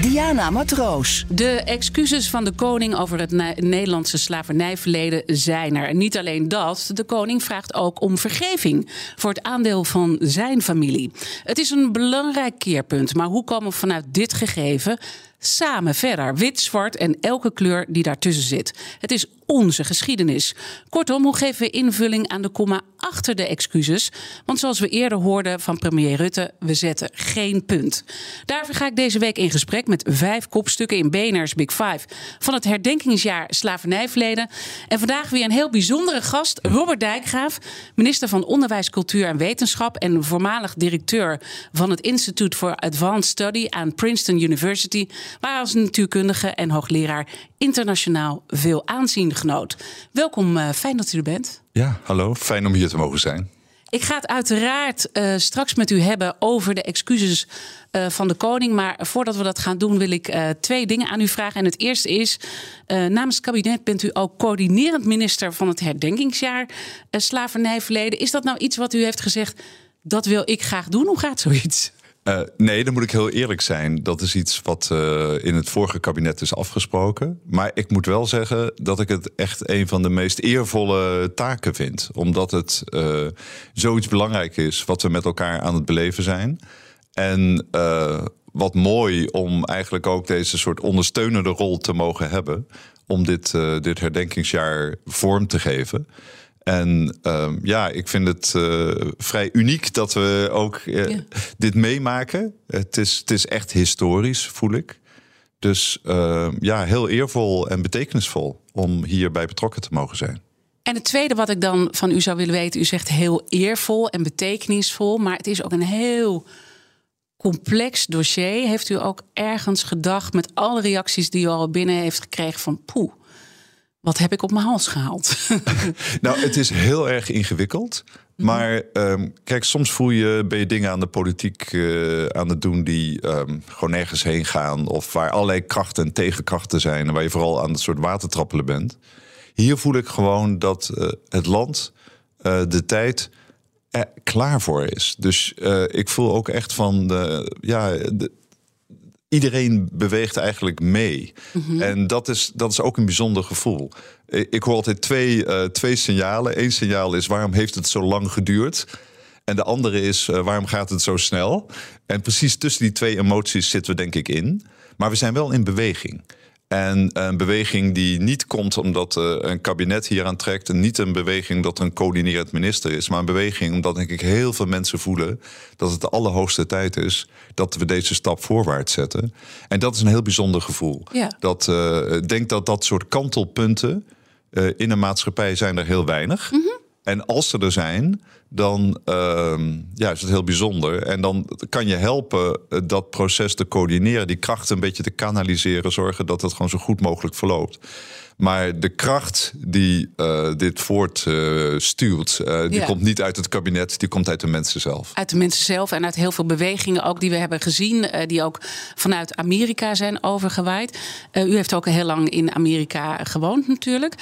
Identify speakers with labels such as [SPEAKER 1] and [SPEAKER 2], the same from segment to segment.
[SPEAKER 1] Diana Matroos.
[SPEAKER 2] De excuses van de koning over het Nederlandse slavernijverleden zijn er. Niet alleen dat, de koning vraagt ook om vergeving voor het aandeel van zijn familie. Het is een belangrijk keerpunt, maar hoe komen we vanuit dit gegeven samen verder. Wit, zwart en elke kleur die daartussen zit. Het is onze geschiedenis. Kortom, hoe geven we invulling aan de komma achter de excuses? Want zoals we eerder hoorden van premier Rutte, we zetten geen punt. Daarvoor ga ik deze week in gesprek met vijf kopstukken in BNR's Big Five van het herdenkingsjaar slavernijverleden. En vandaag weer een heel bijzondere gast, Robert Dijkgraaf, minister van Onderwijs, Cultuur en Wetenschap en voormalig directeur van het Institute for Advanced Study aan Princeton University, waar als natuurkundige en hoogleraar internationaal veel aanzien genoot. Welkom, uh, fijn dat u er bent.
[SPEAKER 3] Ja, hallo, fijn om hier te mogen zijn.
[SPEAKER 2] Ik ga het uiteraard uh, straks met u hebben over de excuses uh, van de koning. Maar voordat we dat gaan doen, wil ik uh, twee dingen aan u vragen. En het eerste is: namens het kabinet bent u ook coördinerend minister van het herdenkingsjaar slavernijverleden. Is dat nou iets wat u heeft gezegd? Dat wil ik graag doen. Hoe gaat zoiets?
[SPEAKER 3] Uh, nee, dan moet ik heel eerlijk zijn. Dat is iets wat uh, in het vorige kabinet is afgesproken. Maar ik moet wel zeggen dat ik het echt een van de meest eervolle taken vind. Omdat het uh, zoiets belangrijk is wat we met elkaar aan het beleven zijn. En wat mooi om eigenlijk ook deze soort ondersteunende rol te mogen hebben. Om dit, dit herdenkingsjaar vorm te geven. En um, ja, ik vind het uh, vrij uniek dat we ook uh, ja. dit meemaken. Het is, het is echt historisch, voel ik. Dus uh, ja, heel eervol en betekenisvol om hierbij betrokken te mogen zijn.
[SPEAKER 2] En het tweede wat ik dan van u zou willen weten, u zegt heel eervol en betekenisvol, maar het is ook een heel complex dossier. Heeft u ook ergens gedacht met alle reacties die u al binnen heeft gekregen van poeh? Wat heb ik op mijn hals gehaald?
[SPEAKER 3] nou, het is heel erg ingewikkeld. Mhm. Maar um, kijk, soms voel je, ben je dingen aan de politiek uh, aan het doen die um, gewoon nergens heen gaan. Of waar allerlei krachten en tegenkrachten zijn. En waar je vooral aan het soort watertrappelen bent. Hier voel ik gewoon dat uh, het land uh, de tijd er klaar voor is. Dus ik voel ook echt van, de, ja, de, iedereen beweegt eigenlijk mee. Mm-hmm. En dat is, dat is ook een bijzonder gevoel. Ik hoor altijd twee, uh, twee signalen. Eén signaal is waarom heeft het zo lang geduurd? En de andere is uh, waarom gaat het zo snel? En precies tussen die twee emoties zitten we denk ik in. Maar we zijn wel in beweging. En een beweging die niet komt omdat uh, een kabinet hier aan trekt. En niet een beweging dat er een coördinerend minister is. Maar een beweging omdat denk ik heel veel mensen voelen dat het de allerhoogste tijd is dat we deze stap voorwaarts zetten. En dat is een heel bijzonder gevoel. Ja. Dat, uh, ik denk dat dat soort kantelpunten uh, in een maatschappij zijn er heel weinig. Mm -hmm. En als ze er zijn, dan uh, ja, is het heel bijzonder. En dan kan je helpen dat proces te coördineren, die krachten een beetje te kanaliseren, zorgen dat het gewoon zo goed mogelijk verloopt. Maar de kracht die uh, dit voortstuurt, uh, uh, die ja. komt niet uit het kabinet, die komt uit de mensen zelf.
[SPEAKER 2] Uit de mensen zelf en uit heel veel bewegingen ook die we hebben gezien, die ook vanuit Amerika zijn overgewaaid. u heeft ook heel lang in Amerika gewoond natuurlijk.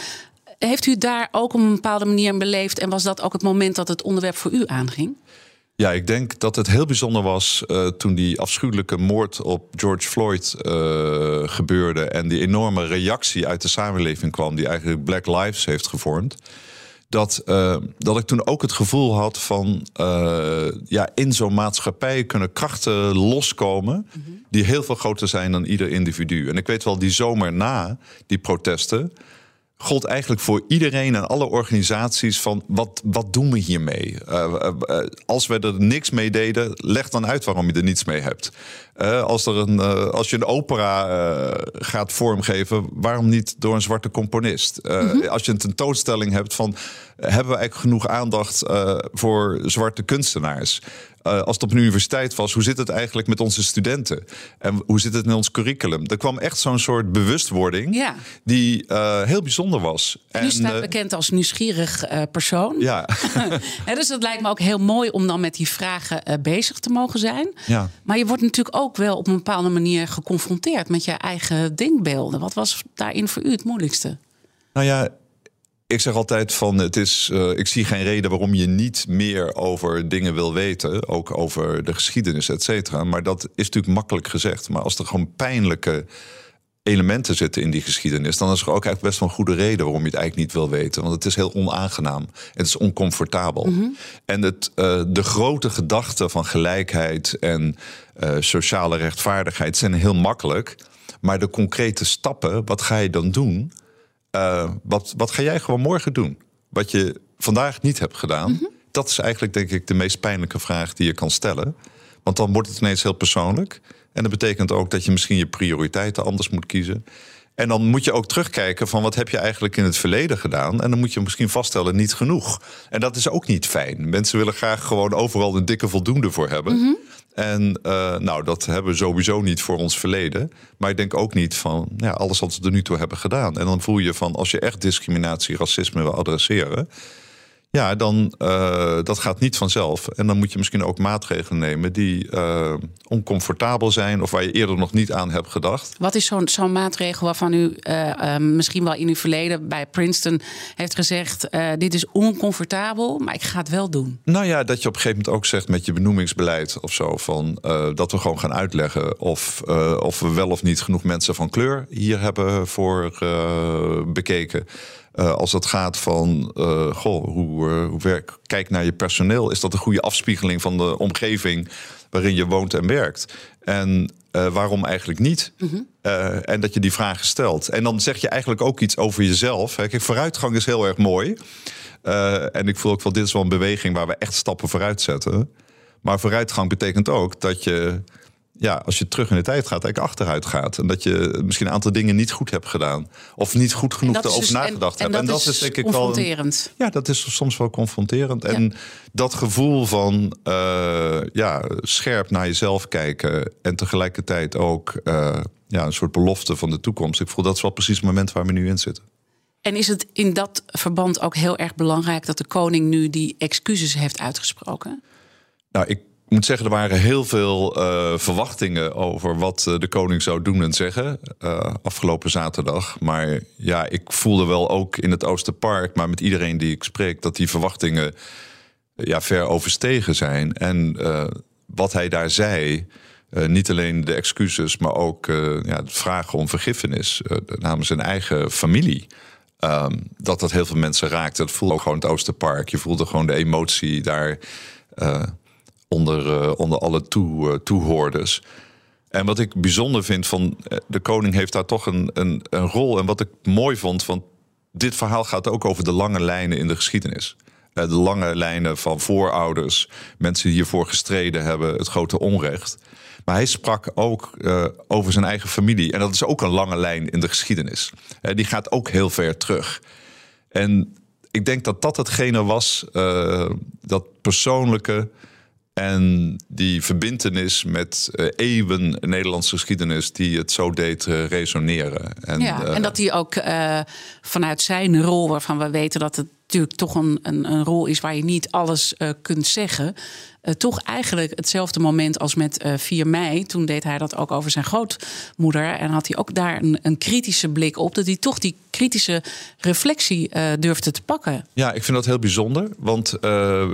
[SPEAKER 2] Heeft u daar ook op een bepaalde manier beleefd? En was dat ook het moment dat het onderwerp voor u aanging?
[SPEAKER 3] Ja, ik denk dat het heel bijzonder was uh, toen die afschuwelijke moord op George Floyd uh, gebeurde. En die enorme reactie uit de samenleving kwam, die eigenlijk Black Lives heeft gevormd. Dat, uh, dat ik toen ook het gevoel had van ja, in zo'n maatschappij kunnen krachten loskomen. -hmm. die heel veel groter zijn dan ieder individu. En ik weet wel, die zomer na die protesten gold eigenlijk voor iedereen en alle organisaties van wat, wat doen we hiermee? Uh, uh, als we er niks mee deden, leg dan uit waarom je er niets mee hebt. Uh, als, er een, als je een opera gaat vormgeven, waarom niet door een zwarte componist? Mm -hmm. Als je een tentoonstelling hebt van hebben we eigenlijk genoeg aandacht voor zwarte kunstenaars? Eh, als het op een universiteit was, hoe zit het eigenlijk met onze studenten? En hoe zit het met ons curriculum? Er kwam echt zo'n soort bewustwording
[SPEAKER 2] Ja.
[SPEAKER 3] die eh, heel bijzonder was.
[SPEAKER 2] Nu staat
[SPEAKER 3] eh,
[SPEAKER 2] bekend als nieuwsgierig persoon.
[SPEAKER 3] ja.
[SPEAKER 2] Dus dat lijkt me ook heel mooi om dan met die vragen bezig te mogen zijn.
[SPEAKER 3] Ja.
[SPEAKER 2] Maar je wordt natuurlijk ook wel op een bepaalde manier geconfronteerd met je eigen denkbeelden. Wat was daarin voor u het moeilijkste?
[SPEAKER 3] Nou ja, ik zeg altijd van het is. eh, ik zie geen reden waarom je niet meer over dingen wil weten. Ook over de geschiedenis, et cetera. Maar dat is natuurlijk makkelijk gezegd. Maar als er gewoon pijnlijke elementen zitten in die geschiedenis, dan is er ook eigenlijk best wel een goede reden waarom je het eigenlijk niet wil weten. Want het is heel onaangenaam. Het is oncomfortabel. En het, eh, de grote gedachten van gelijkheid en eh, sociale rechtvaardigheid zijn heel makkelijk. Maar de concrete stappen, wat ga je dan doen? Eh, wat, wat ga jij gewoon morgen doen? Wat je vandaag niet hebt gedaan. Dat is eigenlijk, denk ik, de meest pijnlijke vraag die je kan stellen. Want dan wordt het ineens heel persoonlijk. En dat betekent ook dat je misschien je prioriteiten anders moet kiezen. En dan moet je ook terugkijken van wat heb je eigenlijk in het verleden gedaan. En dan moet je misschien vaststellen, niet genoeg. En dat is ook niet fijn. Mensen willen graag gewoon overal een dikke voldoende voor hebben. En eh, nou, dat hebben we sowieso niet voor ons verleden. Maar ik denk ook niet van ja, alles wat we er nu toe hebben gedaan. En dan voel je van als je echt discriminatie, racisme wil adresseren. Ja, dan uh, dat gaat niet vanzelf. En dan moet je misschien ook maatregelen nemen die uh, oncomfortabel zijn of waar je eerder nog niet aan hebt gedacht.
[SPEAKER 2] Wat is zo'n zo'n maatregel waarvan u uh, misschien wel in uw verleden bij Princeton heeft gezegd: dit is oncomfortabel, maar ik ga het wel doen?
[SPEAKER 3] Nou ja, dat je op een gegeven moment ook zegt met je benoemingsbeleid of zo van dat we gewoon gaan uitleggen of, of we wel of niet genoeg mensen van kleur hier hebben voor bekeken. Uh, als het gaat van, uh, goh, hoe, uh, hoe werk, kijk naar je personeel. Is dat een goede afspiegeling van de omgeving waarin je woont en werkt? En waarom eigenlijk niet? Mm -hmm. en dat je die vragen stelt. En dan zeg je eigenlijk ook iets over jezelf. Kijk, vooruitgang is heel erg mooi. en ik voel ook wel, dit is wel een beweging waar we echt stappen vooruit zetten. Maar vooruitgang betekent ook dat je ja, als je terug in de tijd gaat, eigenlijk achteruit gaat. En dat je misschien een aantal dingen niet goed hebt gedaan. Of niet goed genoeg erover
[SPEAKER 2] dus,
[SPEAKER 3] nagedacht
[SPEAKER 2] en,
[SPEAKER 3] hebt.
[SPEAKER 2] En dat, is, denk ik confronterend.
[SPEAKER 3] Wel, ja, dat is soms wel confronterend. Ja. En dat gevoel van uh, ja, scherp naar jezelf kijken. En tegelijkertijd ook uh, ja, een soort belofte van de toekomst. Ik voel dat is wel precies het moment waar we nu in zitten.
[SPEAKER 2] En is het in dat verband ook heel erg belangrijk dat de koning nu die excuses heeft uitgesproken?
[SPEAKER 3] Nou, ik moet zeggen, er waren heel veel uh, verwachtingen over wat uh, de koning zou doen en zeggen uh, afgelopen zaterdag. Maar ja, ik voelde wel ook in het Oosterpark, maar met iedereen die ik spreek, dat die verwachtingen ja, ver overstegen zijn. En wat hij daar zei, niet alleen de excuses, maar ook ja, vragen om vergiffenis namens zijn eigen familie. Um, dat dat heel veel mensen raakte. Dat voelde ook gewoon het Oosterpark. Je voelde gewoon de emotie daar onder alle toe, uh, toehoorders. En wat ik bijzonder vind van de koning heeft daar toch een, een, een rol. En wat ik mooi vond, want dit verhaal gaat ook over de lange lijnen in de geschiedenis. De lange lijnen van voorouders, mensen die hiervoor gestreden hebben, het grote onrecht. Maar hij sprak ook over zijn eigen familie. En dat is ook een lange lijn in de geschiedenis. Die gaat ook heel ver terug. En ik denk dat dat hetgene was, dat persoonlijke, en die verbindenis met uh, eeuwen Nederlandse geschiedenis die het zo deed uh, resoneren.
[SPEAKER 2] En, ja, uh, en dat hij ook vanuit zijn rol, waarvan we weten dat het toch een, een, een rol is waar je niet alles kunt zeggen. toch eigenlijk hetzelfde moment als met 4 mei. Toen deed hij dat ook over zijn grootmoeder. En had hij ook daar een, een kritische blik op. Dat hij toch die kritische reflectie durfde te pakken.
[SPEAKER 3] Ja, ik vind dat heel bijzonder. Want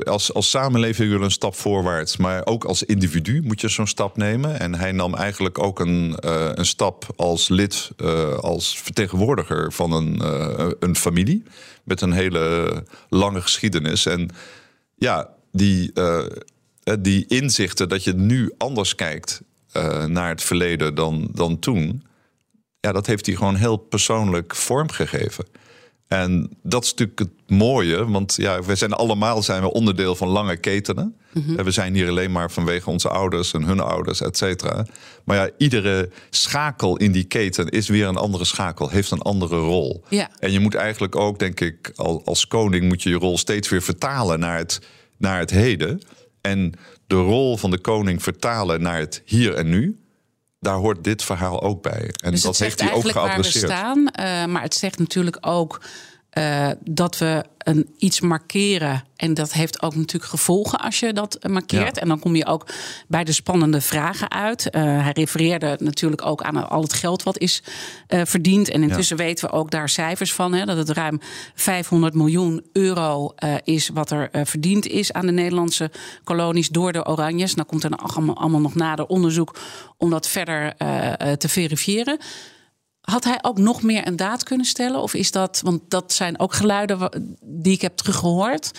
[SPEAKER 3] als, als samenleving wil een stap voorwaarts. Maar ook als individu moet je zo'n stap nemen. En hij nam eigenlijk ook een, uh, een stap als lid, uh, als vertegenwoordiger van een, uh, een familie. Met een hele lange geschiedenis. En ja, die, die inzichten dat je nu anders kijkt naar het verleden dan, dan toen. Ja, dat heeft hij gewoon heel persoonlijk vormgegeven. En dat is natuurlijk het mooie, want ja, we zijn allemaal zijn we onderdeel van lange ketenen. Mm-hmm. We zijn hier alleen maar vanwege onze ouders en hun ouders, et cetera. Maar ja, iedere schakel in die keten is weer een andere schakel, heeft een andere rol.
[SPEAKER 2] Ja.
[SPEAKER 3] En je moet eigenlijk ook, denk ik, als koning moet je je rol steeds weer vertalen naar het, naar het heden. En de rol van de koning vertalen naar het hier en nu. Daar hoort dit verhaal ook bij. En
[SPEAKER 2] dus
[SPEAKER 3] dat heeft hij ook
[SPEAKER 2] waar we
[SPEAKER 3] geadresseerd.
[SPEAKER 2] staan. eh, maar het zegt natuurlijk ook eh, dat we een iets markeren. En dat heeft ook natuurlijk gevolgen als je dat eh, markeert.
[SPEAKER 3] Ja.
[SPEAKER 2] En dan kom je ook bij de spannende vragen uit. Eh, hij refereerde natuurlijk ook aan al het geld wat is verdiend. En intussen weten we ook daar cijfers van. Hè, dat het ruim 500 miljoen euro is wat er verdiend is aan de Nederlandse kolonies door de Oranjes. Nou komt er allemaal, allemaal nog nader onderzoek om dat verder te verifiëren. Had hij ook nog meer een daad kunnen stellen? Of is dat, want dat zijn ook geluiden die ik heb teruggehoord.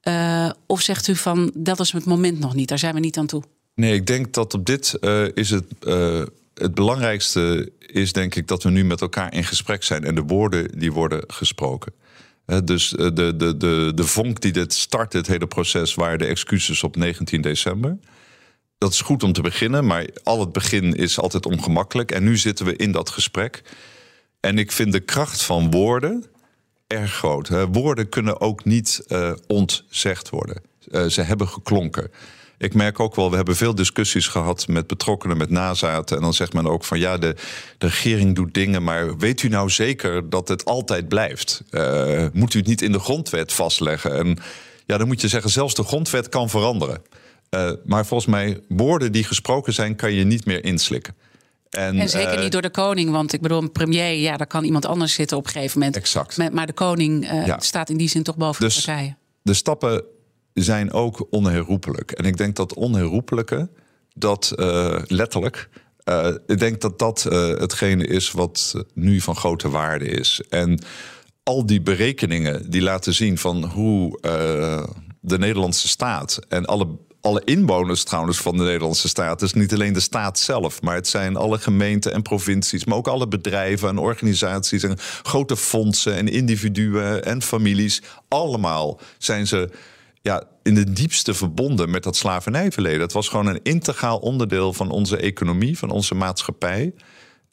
[SPEAKER 2] Eh, of zegt u van dat is het moment nog niet, daar zijn we niet aan toe?
[SPEAKER 3] Nee, ik denk dat op dit eh, is het. eh, het belangrijkste is denk ik dat we nu met elkaar in gesprek zijn en de woorden die worden gesproken. Dus de, de, de, de vonk die dit start, het hele proces, waren de excuses op 19 december. Dat is goed om te beginnen, maar al het begin is altijd ongemakkelijk. En nu zitten we in dat gesprek. En ik vind de kracht van woorden erg groot. Woorden kunnen ook niet eh, ontzegd worden. Eh, ze hebben geklonken. Ik merk ook wel, we hebben veel discussies gehad met betrokkenen, met nazaten. En dan zegt men ook van ja, de, de regering doet dingen, maar weet u nou zeker dat het altijd blijft? Eh, moet u het niet in de grondwet vastleggen? En ja, dan moet je zeggen, zelfs de grondwet kan veranderen. Eh, maar volgens mij, woorden die gesproken zijn, kan je niet meer inslikken.
[SPEAKER 2] En zeker
[SPEAKER 3] eh,
[SPEAKER 2] niet door de koning, want ik bedoel, een premier, ja, daar kan iemand anders zitten op een gegeven moment.
[SPEAKER 3] Exact.
[SPEAKER 2] Maar, de koning eh,
[SPEAKER 3] Ja.
[SPEAKER 2] staat in die zin toch boven
[SPEAKER 3] Dus-
[SPEAKER 2] de partijen.
[SPEAKER 3] de stappen zijn ook onherroepelijk. En ik denk dat onherroepelijke, dat letterlijk, ik denk dat dat hetgene is wat nu van grote waarde is. En al die berekeningen die laten zien van hoe de Nederlandse staat en alle. Alle inwoners trouwens van de Nederlandse staat. Dus niet alleen de staat zelf, maar het zijn alle gemeenten en provincies, maar ook alle bedrijven en organisaties en grote fondsen en individuen en families. Allemaal zijn ze ja, in de diepste verbonden met dat slavernijverleden. Het was gewoon een integraal onderdeel van onze economie, van onze maatschappij.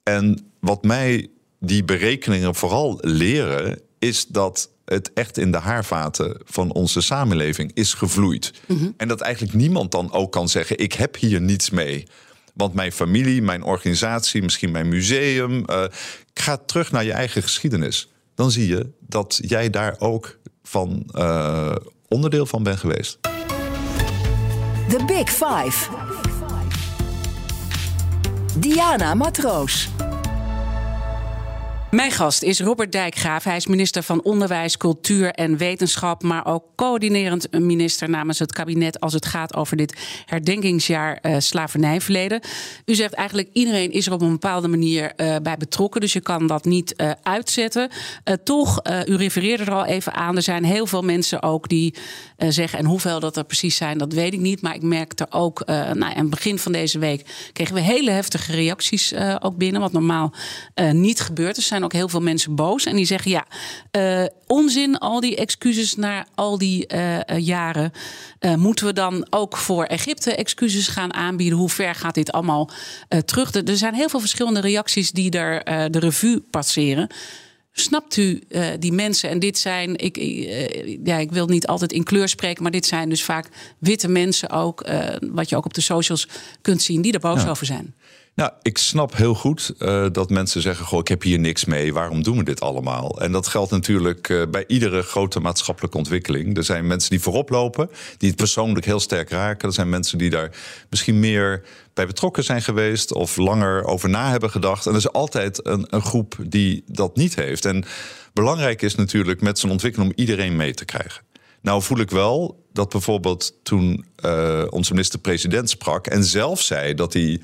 [SPEAKER 3] En wat mij die berekeningen vooral leren, is dat het echt in de haarvaten van onze samenleving is gevloeid. En dat eigenlijk niemand dan ook kan zeggen: ik heb hier niets mee. Want mijn familie, mijn organisatie, misschien mijn museum. eh, ga terug naar je eigen geschiedenis. Dan zie je dat jij daar ook van eh, onderdeel van bent geweest.
[SPEAKER 1] The Big Five. Diana Matroos.
[SPEAKER 2] Mijn gast is Robert Dijkgraaf. Hij is minister van Onderwijs, Cultuur en Wetenschap, maar ook coördinerend minister namens het kabinet als het gaat over dit herdenkingsjaar eh, slavernijverleden. U zegt eigenlijk iedereen is er op een bepaalde manier eh, bij betrokken, dus je kan dat niet eh, uitzetten. Toch, u refereerde er al even aan, er zijn heel veel mensen ook die zeggen, en hoeveel dat er precies zijn, dat weet ik niet, maar ik merkte ook, nou, aan het begin van deze week kregen we hele heftige reacties ook binnen, wat normaal niet gebeurt. Er zijn ook heel veel mensen boos en die zeggen ja, eh, onzin, al die excuses na al die eh, jaren. Eh, moeten we dan ook voor Egypte excuses gaan aanbieden? Hoe ver gaat dit allemaal terug? Er zijn heel veel verschillende reacties die er de revue passeren. Snapt u die mensen? En dit zijn, ik, ja, ik wil niet altijd in kleur spreken, maar dit zijn dus vaak witte mensen ook, wat je ook op de socials kunt zien, die er boos over zijn.
[SPEAKER 3] Nou, ik snap heel goed eh, dat mensen zeggen: Goh, ik heb hier niks mee. Waarom doen we dit allemaal? En dat geldt natuurlijk eh, bij iedere grote maatschappelijke ontwikkeling. Er zijn mensen die voorop lopen, die het persoonlijk heel sterk raken. Er zijn mensen die daar misschien meer bij betrokken zijn geweest of langer over na hebben gedacht. En er is altijd een, groep die dat niet heeft. En belangrijk is natuurlijk met zo'n ontwikkeling om iedereen mee te krijgen. Nou voel ik wel dat bijvoorbeeld toen eh, onze minister-president sprak en zelf zei dat hij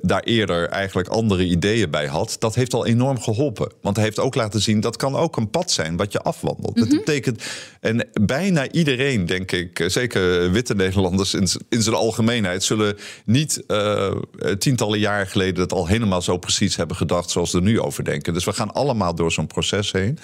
[SPEAKER 3] daar eerder eigenlijk andere ideeën bij had, dat heeft al enorm geholpen. Want hij heeft ook laten zien dat kan ook een pad zijn wat je afwandelt. Dat betekent, en bijna iedereen, denk ik, eh, zeker witte Nederlanders in, in zijn algemeenheid, zullen niet eh, tientallen jaren geleden het al helemaal zo precies hebben gedacht zoals we er nu over denken. Dus we gaan allemaal door zo'n proces heen.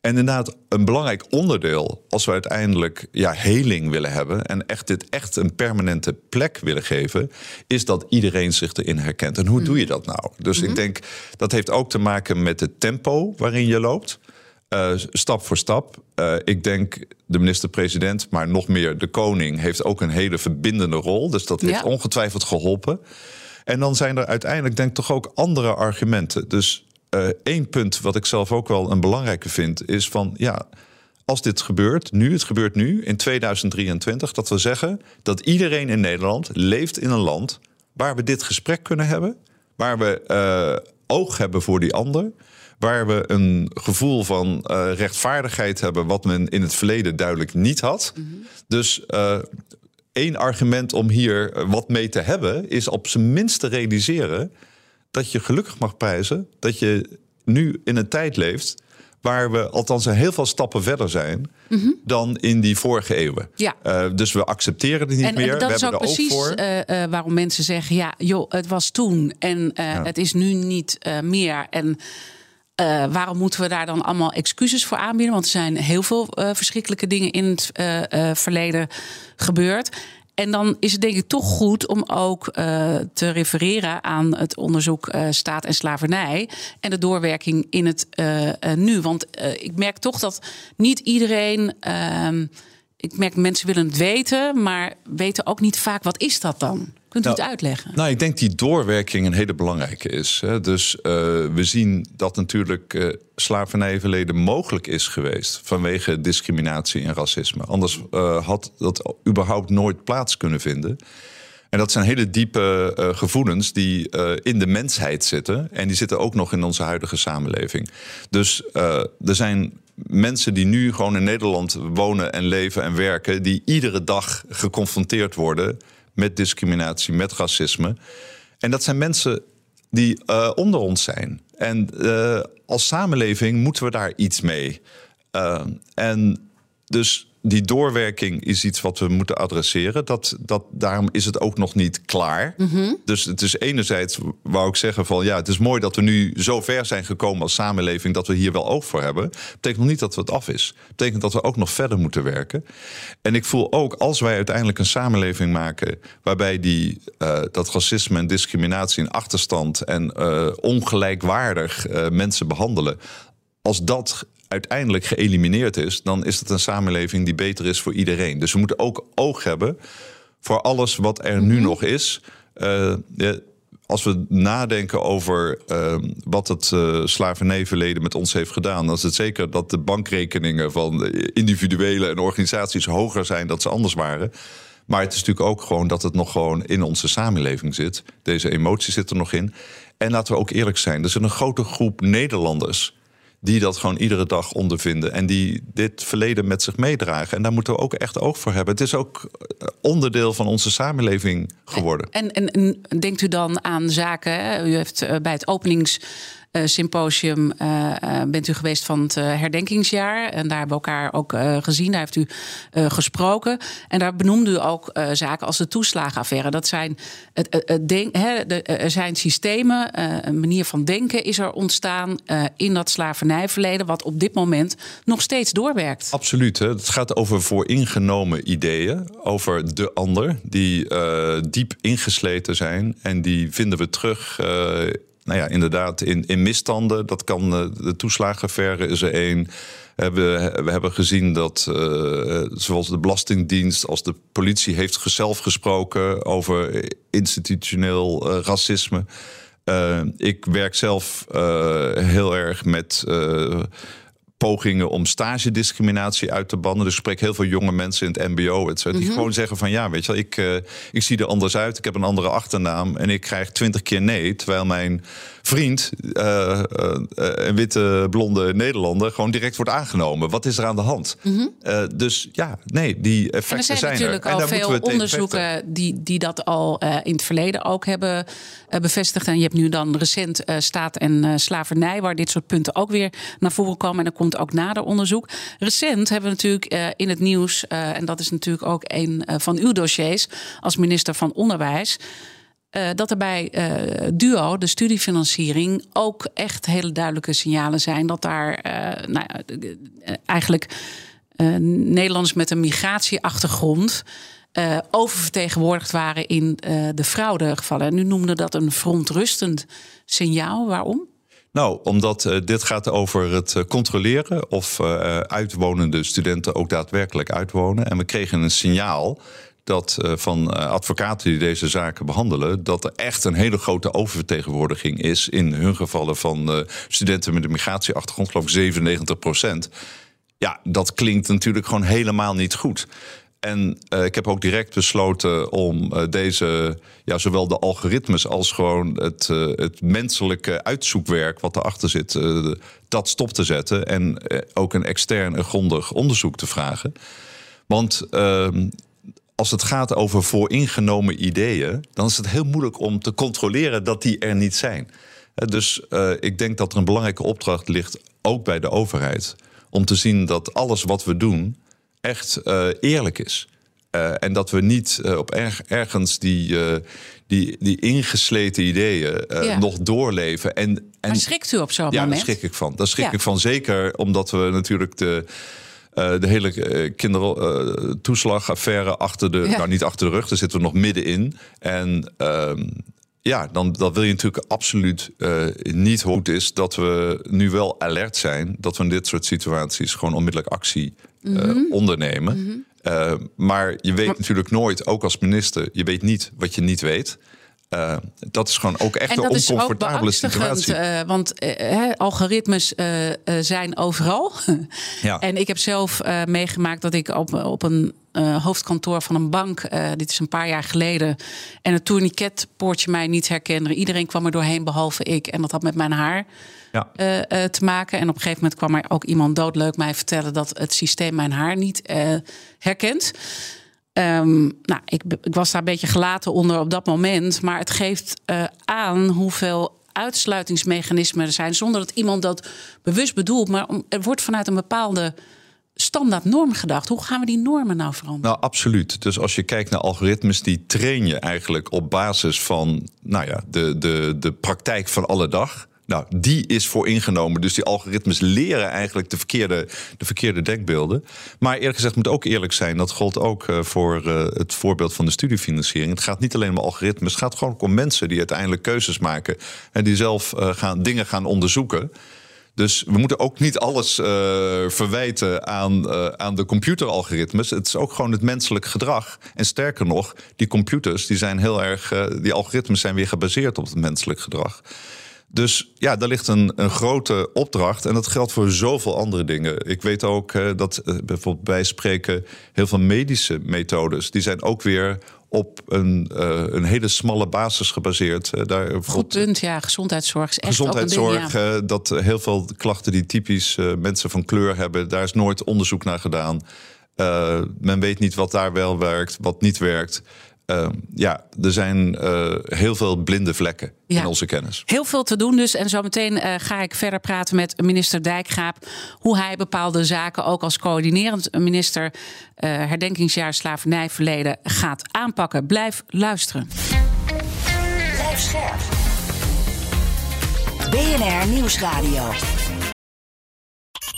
[SPEAKER 3] En inderdaad, een belangrijk onderdeel, als we uiteindelijk ja, heling willen hebben en echt dit echt een permanente plek willen geven, is dat iedereen zich erin herkent. En hoe doe je dat nou? Dus ik denk dat heeft ook te maken met het tempo waarin je loopt. Uh, stap voor stap. Uh, ik denk de minister-president, maar nog meer de koning, heeft ook een hele verbindende rol. Dus dat heeft
[SPEAKER 2] Ja.
[SPEAKER 3] ongetwijfeld geholpen. En dan zijn er uiteindelijk, denk ik, toch ook andere argumenten. Dus eh, één punt wat ik zelf ook wel een belangrijke vind, is van ja. Als dit gebeurt, nu, het gebeurt nu, in 2023, dat we zeggen dat iedereen in Nederland leeft in een land waar we dit gesprek kunnen hebben, waar we eh, oog hebben voor die ander, waar we een gevoel van eh, rechtvaardigheid hebben, wat men in het verleden duidelijk niet had. Dus eh, één argument om hier eh, wat mee te hebben, is op zijn minst te realiseren dat je gelukkig mag prijzen dat je nu in een tijd leeft waar we althans een heel veel stappen verder zijn dan in die vorige eeuwen.
[SPEAKER 2] Ja.
[SPEAKER 3] Eh, dus we accepteren het niet
[SPEAKER 2] En,
[SPEAKER 3] meer.
[SPEAKER 2] en dat
[SPEAKER 3] we
[SPEAKER 2] is
[SPEAKER 3] hebben
[SPEAKER 2] ook precies
[SPEAKER 3] voor.
[SPEAKER 2] eh, eh, waarom mensen zeggen: ja, joh, het was toen en eh, het is nu niet eh, meer. En eh, waarom moeten we daar dan allemaal excuses voor aanbieden? Want er zijn heel veel eh, verschrikkelijke dingen in het eh, eh, verleden gebeurd. En dan is het denk ik toch goed om ook eh, te refereren aan het onderzoek eh, staat en slavernij en de doorwerking in het eh, nu. Want ik merk toch dat niet iedereen. ehm, ik merk mensen willen het weten, maar weten ook niet vaak wat is dat dan. Kunt u
[SPEAKER 3] Nou,
[SPEAKER 2] het uitleggen?
[SPEAKER 3] Nou, ik denk die doorwerking een hele belangrijke is. Hè. Dus eh, we zien dat natuurlijk eh slavernijverleden mogelijk is geweest vanwege discriminatie en racisme. Anders eh, had dat überhaupt nooit plaats kunnen vinden. En dat zijn hele diepe gevoelens die in de mensheid zitten. En die zitten ook nog in onze huidige samenleving. Dus er zijn mensen die nu gewoon in Nederland wonen en leven en werken. die iedere dag geconfronteerd worden met discriminatie, met racisme. En dat zijn mensen die eh, onder ons zijn. En eh, als samenleving moeten we daar iets mee. Uh, en dus die doorwerking is iets wat we moeten adresseren. Dat, dat, daarom is het ook nog niet klaar. Mm -hmm. Dus het is enerzijds, wou ik zeggen van ja, het is mooi dat we nu zo ver zijn gekomen als samenleving dat we hier wel oog voor hebben. Betekent nog niet dat het af is. Betekent dat we ook nog verder moeten werken. En ik voel ook als wij uiteindelijk een samenleving maken waarbij die, uh, dat racisme en discriminatie in achterstand en uh, ongelijkwaardig uh, mensen behandelen. Als dat uiteindelijk geëlimineerd is, dan is het een samenleving die beter is voor iedereen. Dus we moeten ook oog hebben voor alles wat er nu nog is. Uh, ja, als we nadenken over uh, wat het uh, slavernijverleden met ons heeft gedaan, dan is het zeker dat de bankrekeningen van individuele en organisaties hoger zijn dan ze anders waren. Maar het is natuurlijk ook gewoon dat het nog gewoon in onze samenleving zit. Deze emotie zit er nog in. En laten we ook eerlijk zijn, er is een grote groep Nederlanders die dat gewoon iedere dag ondervinden. En die dit verleden met zich meedragen. En daar moeten we ook echt oog voor hebben. Het is ook onderdeel van onze samenleving geworden.
[SPEAKER 2] En, en, en denkt u dan aan zaken? U heeft uh, bij het openings. Uh, symposium uh, bent u geweest van het herdenkingsjaar. En daar hebben we elkaar ook gezien. Daar heeft u gesproken. En daar benoemde u ook zaken als de toeslagenaffaire. Dat zijn, het, het denk, hè, er zijn systemen, een manier van denken is er ontstaan in dat slavernijverleden. Wat op dit moment nog steeds doorwerkt.
[SPEAKER 3] Absoluut. Hè. Het gaat over vooringenomen ideeën. Over de ander. Die diep ingesleten zijn. En die vinden we terug nou ja, inderdaad, in, in misstanden. Dat kan de toeslagenverre is er één. We, we hebben gezien dat uh, zowel de Belastingdienst als de politie heeft zelf gesproken over institutioneel racisme. Ik werk zelf heel erg met pogingen om stagediscriminatie uit te bannen. Dus ik spreek heel veel jonge mensen in het mbo. Et cetera, die mm -hmm. gewoon zeggen van ja, weet je wel, ik, uh, ik zie er anders uit. Ik heb een andere achternaam en ik krijg twintig keer nee. Terwijl mijn vriend, uh, uh, een witte blonde Nederlander, gewoon direct wordt aangenomen. Wat is er aan de hand? Mm -hmm. dus ja, nee, die effecten
[SPEAKER 2] en er zijn,
[SPEAKER 3] zijn
[SPEAKER 2] natuurlijk
[SPEAKER 3] er.
[SPEAKER 2] al veel onderzoeken die, die dat al in het verleden ook hebben bevestigd. En je hebt nu dan recent staat en slavernij, waar dit soort punten ook weer naar voren komen. En dan komt ook nader onderzoek. Recent hebben we natuurlijk in het nieuws, en dat is natuurlijk ook een van uw dossiers als minister van Onderwijs. Dat er bij DUO, de studiefinanciering, ook echt hele duidelijke signalen zijn dat daar nou ja, eigenlijk Nederlanders met een migratieachtergrond oververtegenwoordigd waren in de fraudegevallen. En u noemde dat een verontrustend signaal. Waarom?
[SPEAKER 3] Nou, omdat dit gaat over het controleren of uitwonende studenten ook daadwerkelijk uitwonen. En we kregen een signaal dat van advocaten die deze zaken behandelen, dat er echt een hele grote oververtegenwoordiging is in hun gevallen van studenten met een migratieachtergrond, geloof ik 97 procent. Ja, dat klinkt natuurlijk gewoon helemaal niet goed. En ik heb ook direct besloten om deze, ja, zowel de algoritmes als gewoon het, het menselijke uitzoekwerk wat erachter zit, dat stop te zetten. En ook een extern en grondig onderzoek te vragen. Want ehm, als het gaat over vooringenomen ideeën, dan is het heel moeilijk om te controleren dat die er niet zijn. Dus ik denk dat er een belangrijke opdracht ligt, ook bij de overheid, om te zien dat alles wat we doen echt uh, eerlijk is. Uh, en dat we niet op erg, ergens die, die, die ingesleten ideeën ja. nog doorleven. En, en,
[SPEAKER 2] maar schrikt u op zo'n
[SPEAKER 3] ja,
[SPEAKER 2] moment?
[SPEAKER 3] daar schrik ik van. Daar schrik ja. ik van zeker omdat we natuurlijk de... de hele kindertoeslagaffaire achter de, ja. nou niet achter de rug, daar zitten we nog middenin. En ehm, ja, dan, dan wil je natuurlijk absoluut uh, niet hoe het is dat we nu wel alert zijn. Dat we in dit soort situaties gewoon onmiddellijk actie uh, mm -hmm. ondernemen. Mm -hmm. uh, maar je weet maar, natuurlijk nooit, ook als minister, je weet niet wat je niet weet. Uh, dat is gewoon ook echt een oncomfortabele situatie.
[SPEAKER 2] Uh, want uh, algoritmes zijn overal.
[SPEAKER 3] ja.
[SPEAKER 2] En ik heb zelf meegemaakt dat ik op, op een hoofdkantoor van een bank, dit is een paar jaar geleden, en het tourniquetpoortje mij niet herkende. Iedereen kwam er doorheen behalve ik. En dat had met mijn haar ja. te maken. En op een gegeven moment kwam er ook iemand doodleuk mij vertellen dat het systeem mijn haar niet herkent. Um, nou, ik, ik, was daar een beetje gelaten onder op dat moment. Maar het geeft uh, aan hoeveel uitsluitingsmechanismen er zijn. Zonder dat iemand dat bewust bedoelt. Maar er wordt vanuit een bepaalde standaard norm gedacht. Hoe gaan we die normen nou veranderen?
[SPEAKER 3] Nou, absoluut. Dus als je kijkt naar algoritmes, die train je eigenlijk op basis van nou ja, de, de, de praktijk van alle dag. Nou, die is voor ingenomen. Dus die algoritmes leren eigenlijk de verkeerde, de verkeerde denkbeelden. Maar eerlijk gezegd moet ook eerlijk zijn. Dat gold ook uh, voor uh, het voorbeeld van de studiefinanciering. Het gaat niet alleen om algoritmes. Het gaat gewoon om mensen die uiteindelijk keuzes maken. En die zelf uh, gaan, dingen gaan onderzoeken. Dus we moeten ook niet alles verwijten aan, aan de computeralgoritmes. Het is ook gewoon het menselijk gedrag. En sterker nog, die computers, die zijn heel erg. Die algoritmes zijn weer gebaseerd op het menselijk gedrag. Dus ja, daar ligt een, een grote opdracht. En dat geldt voor zoveel andere dingen. Ik weet ook uh, dat uh, bijvoorbeeld bij spreken heel veel medische methodes, die zijn ook weer op een, uh, een hele smalle basis gebaseerd.
[SPEAKER 2] daar Goed punt, ja. Gezondheidszorg is echt
[SPEAKER 3] Gezondheidszorg,
[SPEAKER 2] ook een ding,
[SPEAKER 3] ja. dat heel veel klachten die typisch mensen van kleur hebben, daar is nooit onderzoek naar gedaan. men weet niet wat daar wel werkt, wat niet werkt. Uh, ja, er zijn uh, heel veel blinde vlekken ja. in onze kennis.
[SPEAKER 2] Heel veel te doen dus. En zometeen uh, ga ik verder praten met minister Dijkgraap... hoe hij bepaalde zaken ook als coördinerend minister... herdenkingsjaar slavernijverleden gaat aanpakken. Blijf luisteren.
[SPEAKER 1] Blijf scherp. BNR Nieuwsradio.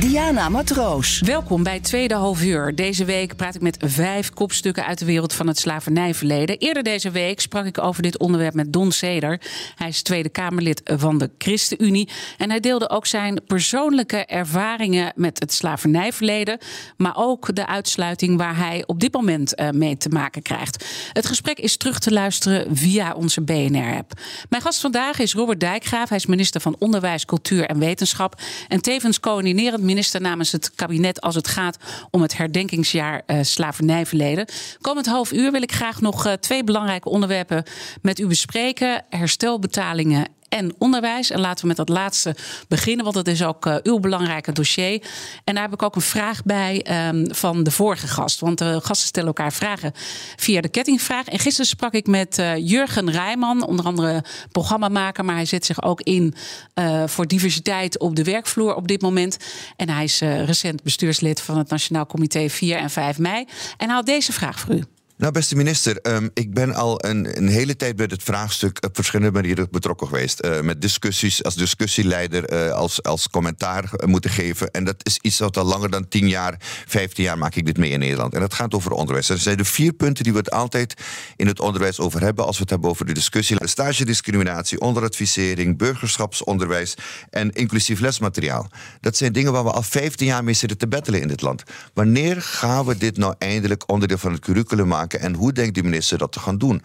[SPEAKER 1] Diana Matroos.
[SPEAKER 2] Welkom bij Tweede Half Uur. Deze week praat ik met vijf kopstukken uit de wereld van het slavernijverleden. Eerder deze week sprak ik over dit onderwerp met Don Seder. Hij is Tweede Kamerlid van de ChristenUnie. En hij deelde ook zijn persoonlijke ervaringen met het slavernijverleden. Maar ook de uitsluiting waar hij op dit moment uh, mee te maken krijgt. Het gesprek is terug te luisteren via onze BNR-app. Mijn gast vandaag is Robert Dijkgraaf. Hij is minister van Onderwijs, Cultuur en Wetenschap. En tevens coördinerend minister namens het kabinet als het gaat om het herdenkingsjaar uh, slavernijverleden. Komend half uur wil ik graag nog uh, twee belangrijke onderwerpen met u bespreken: herstelbetalingen en onderwijs. En laten we met dat laatste beginnen, want dat is ook uh, uw belangrijke dossier. En daar heb ik ook een vraag bij um, van de vorige gast. Want de gasten stellen elkaar vragen via de kettingvraag. En gisteren sprak ik met uh, Jurgen Rijman, onder andere programmamaker, maar hij zet zich ook in uh, voor diversiteit op de werkvloer op dit moment. En hij is recent bestuurslid van het Nationaal Comité 4 en 5 mei. En hij deze vraag voor u.
[SPEAKER 4] Nou, beste minister, um, ik ben al een, een, hele tijd bij dit vraagstuk op verschillende manieren betrokken geweest. Uh, met discussies, als discussieleider, uh, als, als commentaar moeten geven. En dat is iets wat al langer dan 10 jaar, 15 jaar maak ik dit mee in Nederland. En dat gaat over onderwijs. Er zijn de vier punten die we het altijd in het onderwijs over hebben. Als we het hebben over de discussie: stagediscriminatie, onderadvisering, burgerschapsonderwijs en inclusief lesmateriaal. Dat zijn dingen waar we al 15 jaar mee zitten te bettelen in dit land. Wanneer gaan we dit nou eindelijk onderdeel van het curriculum maken? En hoe denkt de minister dat te gaan doen?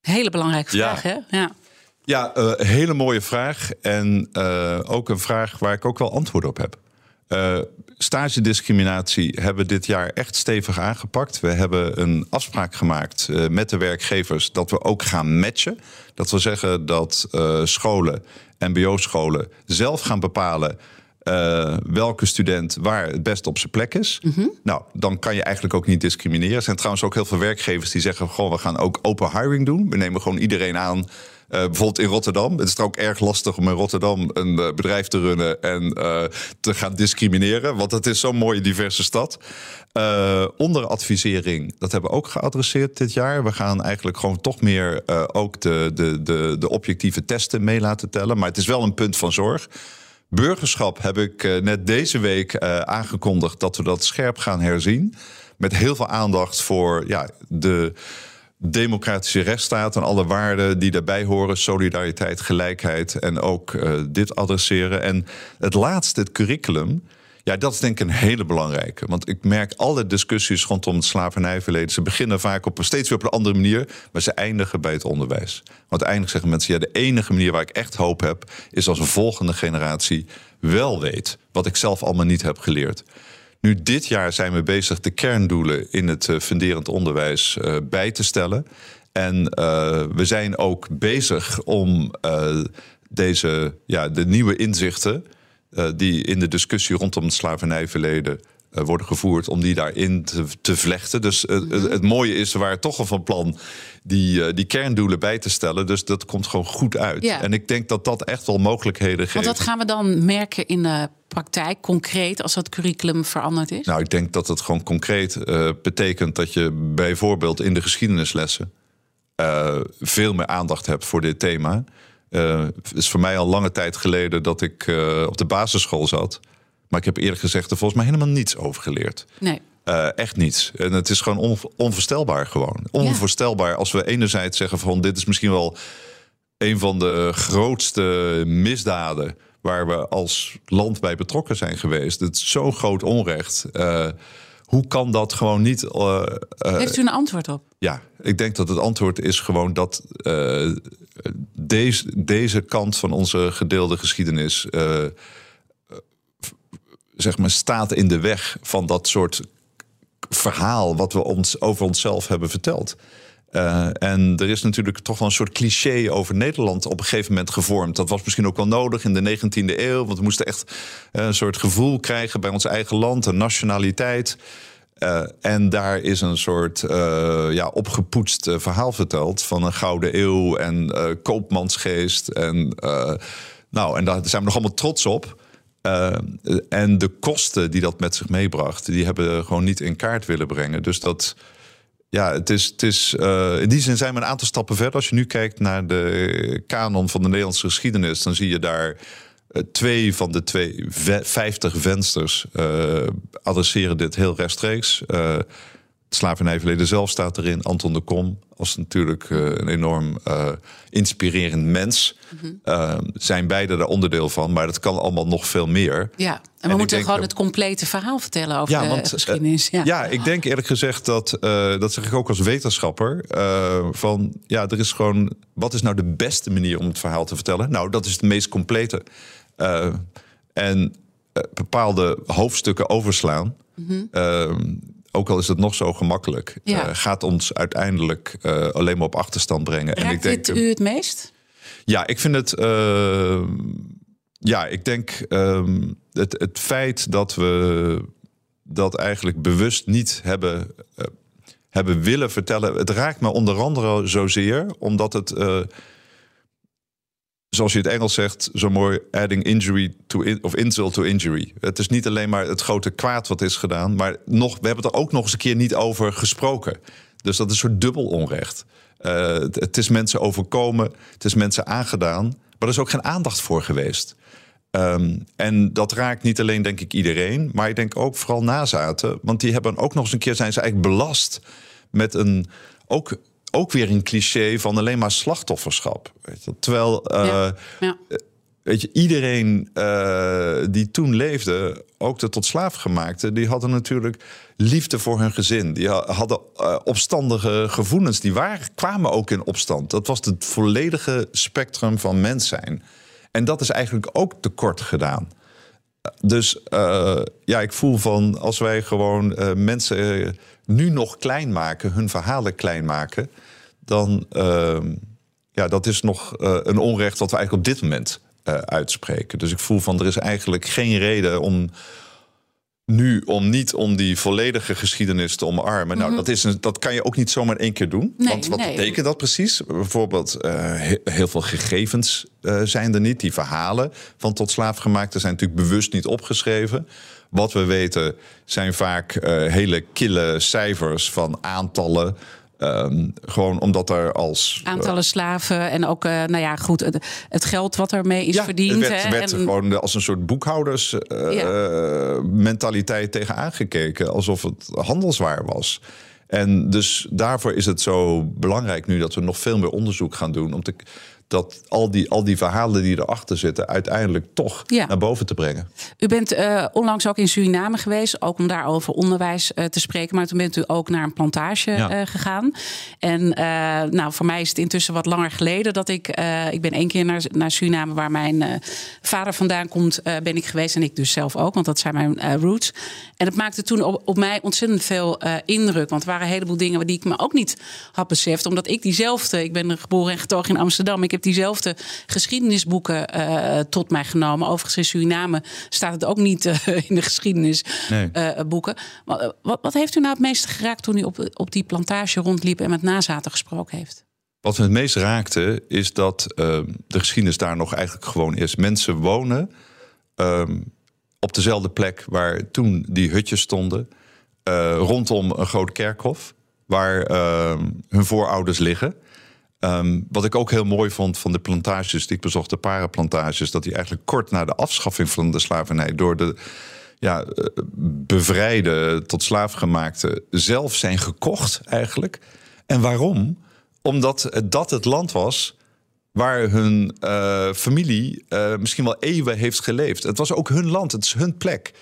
[SPEAKER 2] Hele belangrijke vraag, ja. hè? Ja.
[SPEAKER 3] Ja, uh, hele mooie vraag. En uh, ook een vraag waar ik ook wel antwoord op heb. Uh, stagediscriminatie hebben we dit jaar echt stevig aangepakt. We hebben een afspraak gemaakt uh, met de werkgevers dat we ook gaan matchen. Dat wil zeggen dat uh, scholen, MBO-scholen zelf gaan bepalen uh, welke student waar het best op zijn plek is. Mm -hmm. Nou, dan kan je eigenlijk ook niet discrimineren. Er zijn trouwens ook heel veel werkgevers die zeggen: gewoon, we gaan ook open hiring doen. We nemen gewoon iedereen aan. Uh, bijvoorbeeld in Rotterdam. Het is ook erg lastig om in Rotterdam een uh, bedrijf te runnen en uh, te gaan discrimineren. Want het is zo'n mooie diverse stad. onderadvisering, dat hebben we ook geadresseerd dit jaar. We gaan eigenlijk gewoon toch meer ook de, de, de, de objectieve testen mee laten tellen. Maar het is wel een punt van zorg. Burgerschap heb ik uh, net deze week uh, aangekondigd dat we dat scherp gaan herzien. Met heel veel aandacht voor ja, de democratische rechtsstaat en alle waarden die daarbij horen: solidariteit, gelijkheid en ook uh, dit adresseren. En het laatste, het curriculum. Ja, dat is denk ik een hele belangrijke. Want ik merk alle discussies rondom het slavernijverleden. Ze beginnen vaak op steeds weer op een andere manier. Maar ze eindigen bij het onderwijs. Want uiteindelijk zeggen mensen: ja, de enige manier waar ik echt hoop heb. is als een volgende generatie wel weet. wat ik zelf allemaal niet heb geleerd. Nu, dit jaar zijn we bezig de kerndoelen in het uh, funderend onderwijs uh, bij te stellen. En uh, we zijn ook bezig om deze, ja, de nieuwe inzichten uh, die in de discussie rondom het slavernijverleden uh, worden gevoerd, om die daarin te, te vlechten. Dus uh, het, het mooie is, we waren toch al van plan die, die kerndoelen bij te stellen. Dus dat komt gewoon goed uit. Ja. En ik denk dat dat echt wel mogelijkheden geeft.
[SPEAKER 2] Want wat gaan we dan merken in de praktijk, concreet, als dat curriculum veranderd is?
[SPEAKER 3] Nou, ik denk dat het gewoon concreet betekent dat je bijvoorbeeld in de geschiedenislessen veel meer aandacht hebt voor dit thema. Het is voor mij al lange tijd geleden dat ik uh, op de basisschool zat. Maar ik heb eerlijk gezegd er volgens mij helemaal niets over geleerd.
[SPEAKER 2] Nee.
[SPEAKER 3] Uh, echt niets. En het is gewoon on, onvoorstelbaar gewoon. Onvoorstelbaar ja. als we enerzijds zeggen van dit is misschien wel een van de grootste misdaden waar we als land bij betrokken zijn geweest. Het is zo'n groot onrecht. Uh, hoe kan dat gewoon niet. Uh,
[SPEAKER 2] Heeft u een antwoord op?
[SPEAKER 3] Ja, ik denk dat het antwoord is gewoon dat uh, deze, deze kant van onze gedeelde geschiedenis. Uh, zeg maar staat in de weg van dat soort verhaal wat we ons over onszelf hebben verteld. Uh, en er is natuurlijk toch wel een soort cliché over Nederland op een gegeven moment gevormd. Dat was misschien ook wel nodig in de 19e eeuw. Want we moesten echt uh, een soort gevoel krijgen bij ons eigen land, een nationaliteit. Uh, en daar is een soort ja, opgepoetst verhaal verteld van een gouden eeuw en koopmansgeest. En, nou, en daar zijn we nog allemaal trots op. en de kosten die dat met zich meebracht, die hebben we gewoon niet in kaart willen brengen. Dus dat ja, het is, het is, uh, in die zin zijn we een aantal stappen verder. Als je nu kijkt naar de kanon van de Nederlandse geschiedenis, dan zie je daar uh, twee van de twee vijftig vensters uh, adresseren dit heel rechtstreeks. Slavernijverleden zelf staat erin. Anton de Kom als natuurlijk uh, een enorm uh, inspirerend mens. Mm -hmm. uh, zijn beide daar onderdeel van, maar dat kan allemaal nog veel meer.
[SPEAKER 2] Ja, en we en moeten gewoon het complete verhaal vertellen over ja, de want, geschiedenis. Ja.
[SPEAKER 3] ja, ik denk eerlijk gezegd dat, dat zeg ik ook als wetenschapper, van ja, er is gewoon, wat is nou de beste manier om het verhaal te vertellen? Nou, dat is het meest complete. en bepaalde hoofdstukken overslaan. Mm -hmm ook al is het nog zo gemakkelijk, ja. uh, gaat ons uiteindelijk uh, alleen maar op achterstand brengen.
[SPEAKER 2] Raakt
[SPEAKER 3] en ik denk,
[SPEAKER 2] dit u het meest?
[SPEAKER 3] Ja, ik vind het. eh, ja, ik denk ehm, het, het feit dat we dat eigenlijk bewust niet hebben, eh, hebben willen vertellen. Het raakt me onder andere zozeer omdat het. Zoals je het Engels zegt, zo mooi, adding injury to in, of insult to injury. Het is niet alleen maar het grote kwaad wat is gedaan, maar nog, we hebben het er ook nog eens een keer niet over gesproken. Dus dat is een soort dubbel onrecht. Eh, het, het is mensen overkomen, het is mensen aangedaan, maar er is ook geen aandacht voor geweest. Ehm, en dat raakt niet alleen, denk ik, iedereen, maar ik denk ook vooral nazaten. Want die hebben ook nog eens een keer zijn ze eigenlijk belast met een ook, ook weer een cliché van alleen maar slachtofferschap. Weet je? Terwijl eh,
[SPEAKER 2] Ja, ja.
[SPEAKER 3] weet je, iedereen eh, die toen leefde, ook de tot slaaf gemaakte, die hadden natuurlijk liefde voor hun gezin. Die ha- hadden eh, opstandige gevoelens. Die waren, kwamen ook in opstand. Dat was het volledige spectrum van mens zijn. En dat is eigenlijk ook tekort gedaan. Dus eh, ja, ik voel van als wij gewoon eh, mensen eh, nu nog klein maken, hun verhalen klein maken, dan ehm, ja, dat is nog eh, een onrecht wat we eigenlijk op dit moment eh, uitspreken. Dus ik voel van er is eigenlijk geen reden om nu om niet om die volledige geschiedenis te omarmen. Nou, dat, is een, dat kan je ook niet zomaar in één keer doen.
[SPEAKER 2] Nee,
[SPEAKER 3] Want wat
[SPEAKER 2] nee.
[SPEAKER 3] betekent dat precies? Bijvoorbeeld, eh, he- heel veel gegevens zijn er niet. Die verhalen van tot slaafgemaakte zijn natuurlijk bewust niet opgeschreven. Wat we weten zijn vaak eh, hele kille cijfers van aantallen. Ehm, gewoon omdat er als
[SPEAKER 2] Aantallen slaven en ook, eh, nou ja, goed, het, het geld wat ermee is verdiend.
[SPEAKER 3] Er werd,
[SPEAKER 2] hè,
[SPEAKER 3] werd
[SPEAKER 2] en-
[SPEAKER 3] gewoon als een soort boekhouders-mentaliteit tegen aangekeken. Alsof het handelswaar was. En dus daarvoor is het zo belangrijk nu dat we nog veel meer onderzoek gaan doen. Om te, dat al die, al die verhalen die erachter zitten, uiteindelijk toch
[SPEAKER 2] Ja.
[SPEAKER 3] naar boven te brengen.
[SPEAKER 2] U bent eh, onlangs ook in Suriname geweest, ook om daar over onderwijs eh, te spreken. Maar toen bent u ook naar een plantage
[SPEAKER 3] Ja.
[SPEAKER 2] eh, gegaan. En nou, voor mij is het intussen wat langer geleden dat ik. ik ben één keer naar, naar Suriname, waar mijn vader vandaan komt, ben ik geweest. En ik dus zelf ook, want dat zijn mijn roots. En het maakte toen op, op mij ontzettend veel indruk. Want er waren een heleboel dingen die ik me ook niet had beseft. Omdat ik diezelfde, ik ben geboren en getogen in Amsterdam. Ik heb diezelfde geschiedenisboeken eh, tot mij genomen. Overigens in Suriname staat het ook niet eh, in de geschiedenisboeken.
[SPEAKER 3] Nee.
[SPEAKER 2] eh, wat, wat heeft u nou het meeste geraakt toen u op, op die plantage rondliep en met nazaten gesproken heeft?
[SPEAKER 3] Wat me het meest raakte, is dat de geschiedenis daar nog eigenlijk gewoon is. Mensen wonen ehm, op dezelfde plek waar toen die hutjes stonden. rondom een groot kerkhof, waar ehm, hun voorouders liggen. Ehm, wat ik ook heel mooi vond van de plantages die ik bezocht, de parenplantages, dat die eigenlijk kort na de afschaffing van de slavernij door de ja, eh, bevrijde tot slaafgemaakte zelf zijn gekocht eigenlijk. En waarom? Omdat dat het land was waar hun eh, familie eh, misschien wel eeuwen heeft geleefd. Het was ook hun land, het is hun plek.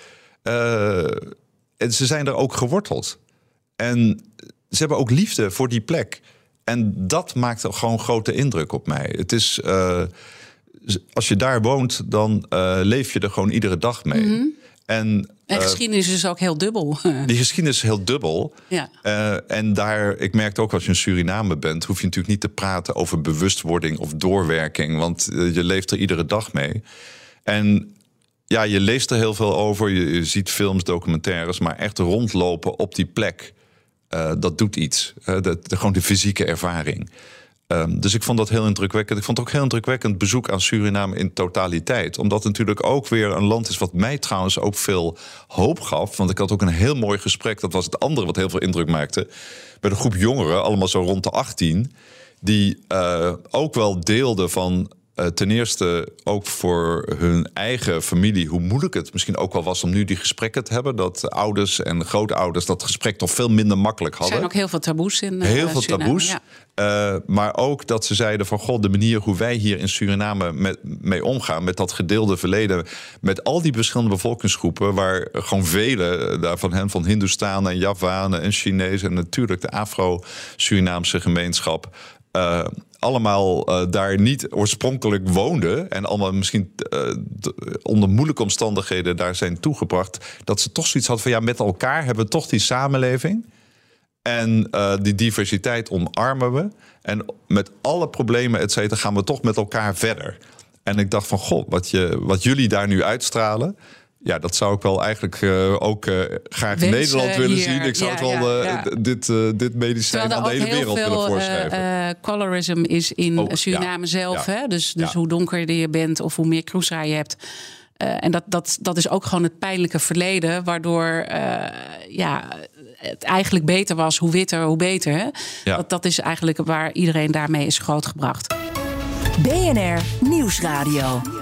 [SPEAKER 3] En ze zijn er ook geworteld. En ze hebben ook liefde voor die plek. En dat maakt gewoon grote indruk op mij. Het is, eh, als je daar woont, dan eh, leef je er gewoon iedere dag mee. En
[SPEAKER 2] En
[SPEAKER 3] eh,
[SPEAKER 2] geschiedenis is ook heel dubbel.
[SPEAKER 3] die geschiedenis is heel dubbel.
[SPEAKER 2] Ja.
[SPEAKER 3] En daar, ik merkte ook als je in Suriname bent, hoef je natuurlijk niet te praten over bewustwording of doorwerking, want je leeft er iedere dag mee. En ja, je leest er heel veel over, je, je ziet films, documentaires, maar echt rondlopen op die plek, eh, dat doet iets. Eh, de, gewoon de fysieke ervaring. Ehm, dus ik vond dat heel indrukwekkend. Ik vond het ook heel indrukwekkend bezoek aan Suriname in totaliteit. Omdat het natuurlijk ook weer een land is wat mij trouwens ook veel hoop gaf. Want ik had ook een heel mooi gesprek. Dat was het andere wat heel veel indruk maakte. Met een groep jongeren, allemaal zo rond de 18. Die eh, ook wel deelden van eh, ten eerste ook voor hun eigen familie, hoe moeilijk het misschien ook wel was om nu die gesprekken te hebben. Dat ouders en grootouders dat gesprek toch veel minder makkelijk
[SPEAKER 2] Er
[SPEAKER 3] hadden.
[SPEAKER 2] zijn ook heel veel taboes in eh,
[SPEAKER 3] Heel veel
[SPEAKER 2] Suriname,
[SPEAKER 3] taboes.
[SPEAKER 2] ja.
[SPEAKER 3] Eh, maar ook dat ze zeiden van god, de manier hoe wij hier in Suriname met, mee omgaan, met dat gedeelde verleden, met al die verschillende bevolkingsgroepen, waar gewoon vele daarvan hen van Hindoestanen en Javanen en Chinezen en natuurlijk de Afro-Surinaamse gemeenschap. Eh, allemaal eh, daar niet oorspronkelijk woonden en allemaal misschien eh, onder moeilijke omstandigheden daar zijn toegebracht, dat ze toch zoiets hadden van ja, met elkaar hebben we toch die samenleving. En uh, die diversiteit omarmen we. En met alle problemen, et cetera, gaan we toch met elkaar verder. En ik dacht van, goh, wat, je, wat jullie daar nu uitstralen... Ja, dat zou ik wel eigenlijk uh, ook uh, graag in Nederland willen
[SPEAKER 2] hier,
[SPEAKER 3] zien. Ik zou
[SPEAKER 2] ja,
[SPEAKER 3] het wel
[SPEAKER 2] ja,
[SPEAKER 3] uh, dit, dit medicijn aan de hele wereld willen voorschrijven.
[SPEAKER 2] colorism is in
[SPEAKER 3] Ook,
[SPEAKER 2] Suriname zelf.
[SPEAKER 3] ja.
[SPEAKER 2] Hè? Dus, dus
[SPEAKER 3] Ja.
[SPEAKER 2] hoe donkerder je bent of hoe meer kroesra je hebt. Eh, en dat, dat, dat is ook gewoon het pijnlijke verleden, waardoor eh, ja, het eigenlijk beter was. Hoe witter, hoe beter. Hè?
[SPEAKER 3] Ja.
[SPEAKER 2] Dat, dat is eigenlijk waar iedereen daarmee is grootgebracht.
[SPEAKER 1] BNR Nieuwsradio.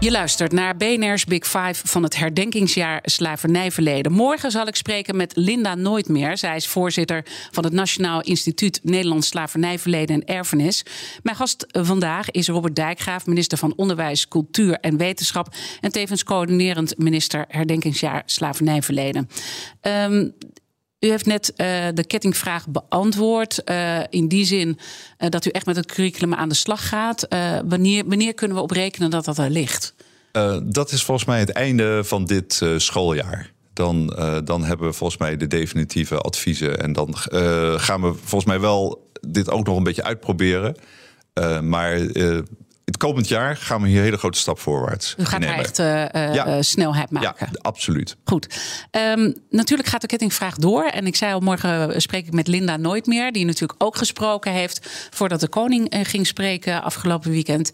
[SPEAKER 2] Je luistert naar BNR's Big Five van het herdenkingsjaar slavernijverleden. Morgen zal ik spreken met Linda Nooitmeer. Zij is voorzitter van het Nationaal Instituut Nederlands Slavernijverleden en Erfenis. Mijn gast vandaag is Robert Dijkgraaf, minister van Onderwijs, Cultuur en Wetenschap. En tevens coördinerend minister herdenkingsjaar slavernijverleden. Um, u heeft net uh, de kettingvraag beantwoord. Uh, in die zin uh, dat u echt met het curriculum aan de slag gaat. wanneer, wanneer kunnen we op rekenen dat dat er ligt?
[SPEAKER 3] dat is volgens mij het einde van dit schooljaar. Dan, dan hebben we volgens mij de definitieve adviezen. En dan gaan we volgens mij wel dit ook nog een beetje uitproberen. maar het komend jaar gaan we hier een hele grote stap voorwaarts.
[SPEAKER 2] U gaat
[SPEAKER 3] nemen.
[SPEAKER 2] er echt uh, uh,
[SPEAKER 3] Ja.
[SPEAKER 2] snelheid maken.
[SPEAKER 3] Ja, absoluut.
[SPEAKER 2] Goed. Um, natuurlijk gaat de kettingvraag door. En ik zei al, morgen spreek ik met Linda nooit meer. Die natuurlijk ook gesproken heeft voordat de koning ging spreken afgelopen weekend.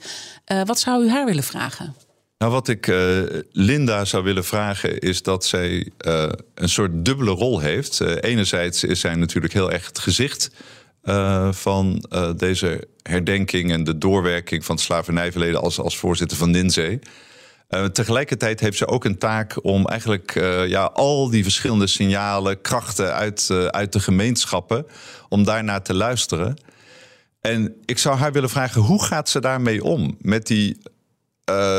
[SPEAKER 2] Uh, wat zou u haar willen vragen?
[SPEAKER 3] Nou, wat ik uh, Linda zou willen vragen is dat zij een soort dubbele rol heeft. Enerzijds is zij natuurlijk heel erg het gezicht uh, van uh, deze herdenking en de doorwerking van het slavernijverleden als, als voorzitter van NINZE. Uh, tegelijkertijd heeft ze ook een taak om eigenlijk ja, al die verschillende signalen, krachten uit, uit de gemeenschappen, om daarnaar te luisteren. En ik zou haar willen vragen, hoe gaat ze daarmee om? Met die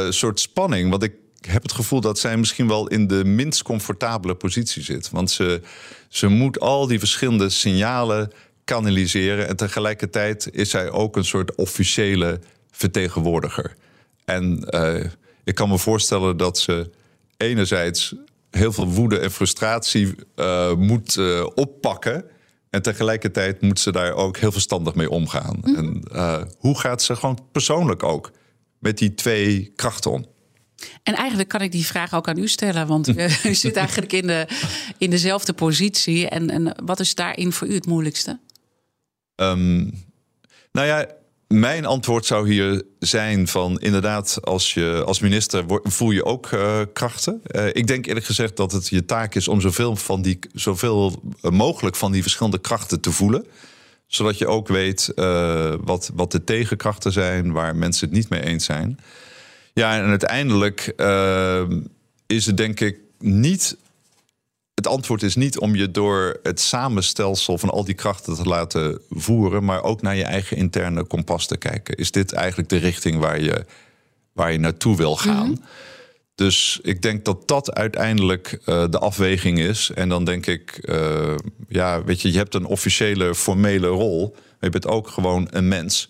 [SPEAKER 3] soort spanning? Want ik heb het gevoel dat zij misschien wel in de minst comfortabele positie zit. Want ze, ze moet al die verschillende signalen kanaliseren. En tegelijkertijd is zij ook een soort officiële vertegenwoordiger. En uh, ik kan me voorstellen dat ze enerzijds heel veel woede en frustratie uh, moet uh, oppakken. En tegelijkertijd moet ze daar ook heel verstandig mee omgaan. Mm -hmm. En hoe gaat ze gewoon persoonlijk ook met die twee krachten om?
[SPEAKER 2] En eigenlijk kan ik die vraag ook aan u stellen, want u, u zit eigenlijk in, de, in dezelfde positie. En, en wat is daarin voor u het moeilijkste?
[SPEAKER 3] Um, nou ja, mijn antwoord zou hier zijn van inderdaad, als je als minister voel je ook uh, krachten. Uh, ik denk eerlijk gezegd dat het je taak is om zoveel, van die, zoveel mogelijk van die verschillende krachten te voelen. Zodat je ook weet wat, wat de tegenkrachten zijn, waar mensen het niet mee eens zijn. Ja, en uiteindelijk is het denk ik niet het antwoord is niet om je door het samenstelsel van al die krachten te laten voeren, maar ook naar je eigen interne kompas te kijken. Is dit eigenlijk de richting waar je, waar je naartoe wil gaan? Mm -hmm. Dus ik denk dat dat uiteindelijk uh, de afweging is. En dan denk ik, uh, ja, weet je, je hebt een officiële, formele rol, maar je bent ook gewoon een mens.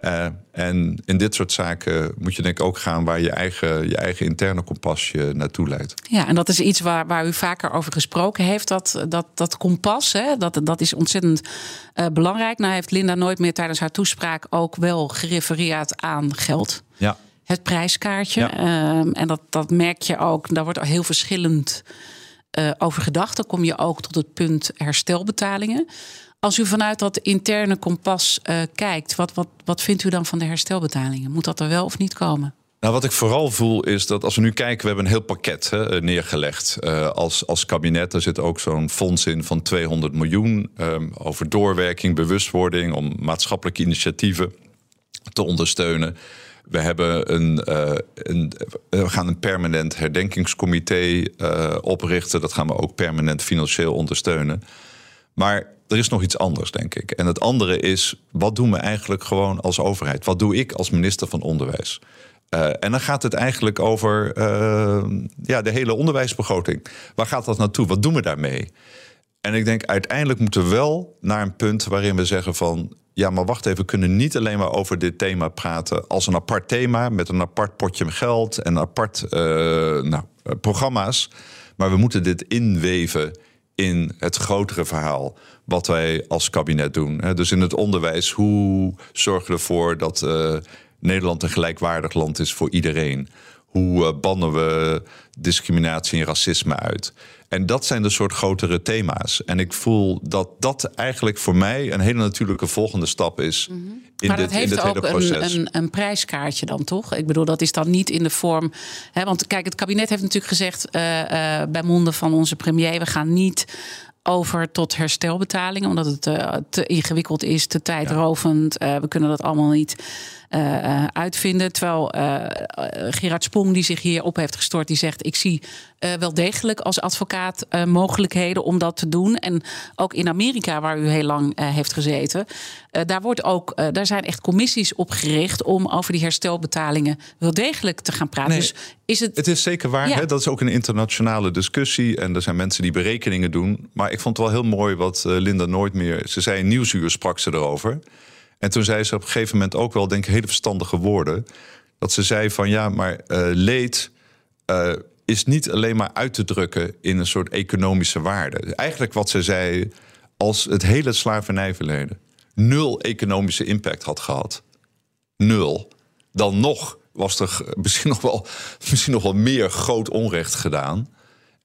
[SPEAKER 3] Uh, en in dit soort zaken moet je denk ik ook gaan waar je eigen, je eigen interne kompas je naartoe leidt.
[SPEAKER 2] Ja, en dat is iets waar, waar u vaker over gesproken heeft. Dat, dat, dat kompas, hè, dat, dat is ontzettend uh, belangrijk. Nou heeft Linda nooit meer tijdens haar toespraak ook wel gerefereerd aan geld.
[SPEAKER 3] Ja.
[SPEAKER 2] Het prijskaartje.
[SPEAKER 3] Ja.
[SPEAKER 2] Um, en dat, dat merk je ook, daar wordt al heel verschillend uh, over gedacht. Dan kom je ook tot het punt herstelbetalingen. Als u vanuit dat interne kompas uh, kijkt, wat, wat, wat vindt u dan van de herstelbetalingen? Moet dat er wel of niet komen?
[SPEAKER 3] Nou, wat ik vooral voel is dat als we nu kijken, we hebben een heel pakket hè, neergelegd uh, als, als kabinet. Er zit ook zo'n fonds in van 200 miljoen um, over doorwerking, bewustwording, om maatschappelijke initiatieven te ondersteunen. We, hebben een, uh, een, we gaan een permanent herdenkingscomité uh, oprichten. Dat gaan we ook permanent financieel ondersteunen. Maar er is nog iets anders, denk ik. En het andere is, wat doen we eigenlijk gewoon als overheid? Wat doe ik als minister van Onderwijs? En dan gaat het eigenlijk over ja, de hele onderwijsbegroting. Waar gaat dat naartoe? Wat doen we daarmee? En ik denk uiteindelijk moeten we wel naar een punt waarin we zeggen van ja, maar wacht even, we kunnen niet alleen maar over dit thema praten als een apart thema met een apart potje geld en apart uh, nou, programma's. Maar we moeten dit inweven in het grotere verhaal wat wij als kabinet doen. Dus in het onderwijs, hoe zorgen we ervoor dat uh, Nederland een gelijkwaardig land is voor iedereen? Hoe bannen we discriminatie en racisme uit? En dat zijn de soort grotere thema's. En ik voel dat dat eigenlijk voor mij een hele natuurlijke volgende stap is. Mm -hmm. in
[SPEAKER 2] maar
[SPEAKER 3] dit,
[SPEAKER 2] dat heeft
[SPEAKER 3] in dit
[SPEAKER 2] ook
[SPEAKER 3] hele proces.
[SPEAKER 2] Een, een, een, prijskaartje dan toch? Ik bedoel, dat is dan niet in de vorm. Hè, want kijk, het kabinet heeft natuurlijk gezegd uh, uh, bij monden van onze premier: we gaan niet over tot herstelbetalingen, omdat het uh, te ingewikkeld is, te tijdrovend. Uh, we kunnen dat allemaal niet uh, uitvinden. Terwijl Gerard Sprong, die zich hierop heeft gestort, die zegt: Ik zie wel degelijk als advocaat mogelijkheden om dat te doen. En ook in Amerika, waar u heel lang heeft gezeten, daar, wordt ook, daar zijn echt commissies opgericht om over die herstelbetalingen wel degelijk te gaan praten.
[SPEAKER 3] Nee,
[SPEAKER 2] dus is het...
[SPEAKER 3] het is zeker waar.
[SPEAKER 2] Ja.
[SPEAKER 3] Hè? Dat is ook een internationale discussie. En er zijn mensen die berekeningen doen. Maar ik vond het wel heel mooi wat uh, Linda nooit meer. Ze zei in Nieuwsuur sprak ze erover. En toen zei ze op een gegeven moment ook wel, denk ik, hele verstandige woorden. Dat ze zei van ja, maar uh, leed uh, is niet alleen maar uit te drukken in een soort economische waarde. Eigenlijk wat ze zei, als het hele slavernijverleden nul economische impact had gehad, nul, dan nog was er misschien nog wel, misschien nog wel meer groot onrecht gedaan.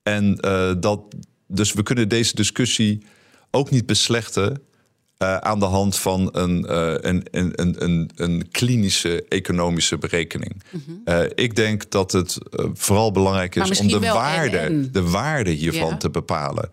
[SPEAKER 3] En uh, dat, dus we kunnen deze discussie ook niet beslechten uh, aan de hand van een, uh, een, een, een, een, klinische economische berekening. Mm -hmm. ik denk dat het vooral belangrijk is om de waarde, de waarde hiervan ja. te bepalen.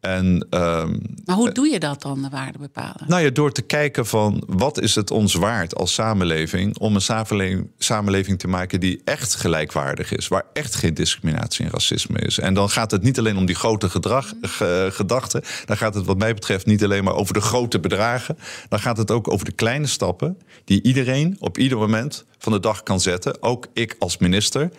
[SPEAKER 3] En, um,
[SPEAKER 2] maar hoe doe je dat dan, de waarde bepalen?
[SPEAKER 3] Nou ja, door te kijken van wat is het ons waard als samenleving om een samenleving, samenleving te maken die echt gelijkwaardig is, waar echt geen discriminatie en racisme is. En dan gaat het niet alleen om die grote gedrag, ge, gedachten, dan gaat het wat mij betreft niet alleen maar over de grote bedragen, dan gaat het ook over de kleine stappen die iedereen op ieder moment van de dag kan zetten, ook ik als minister.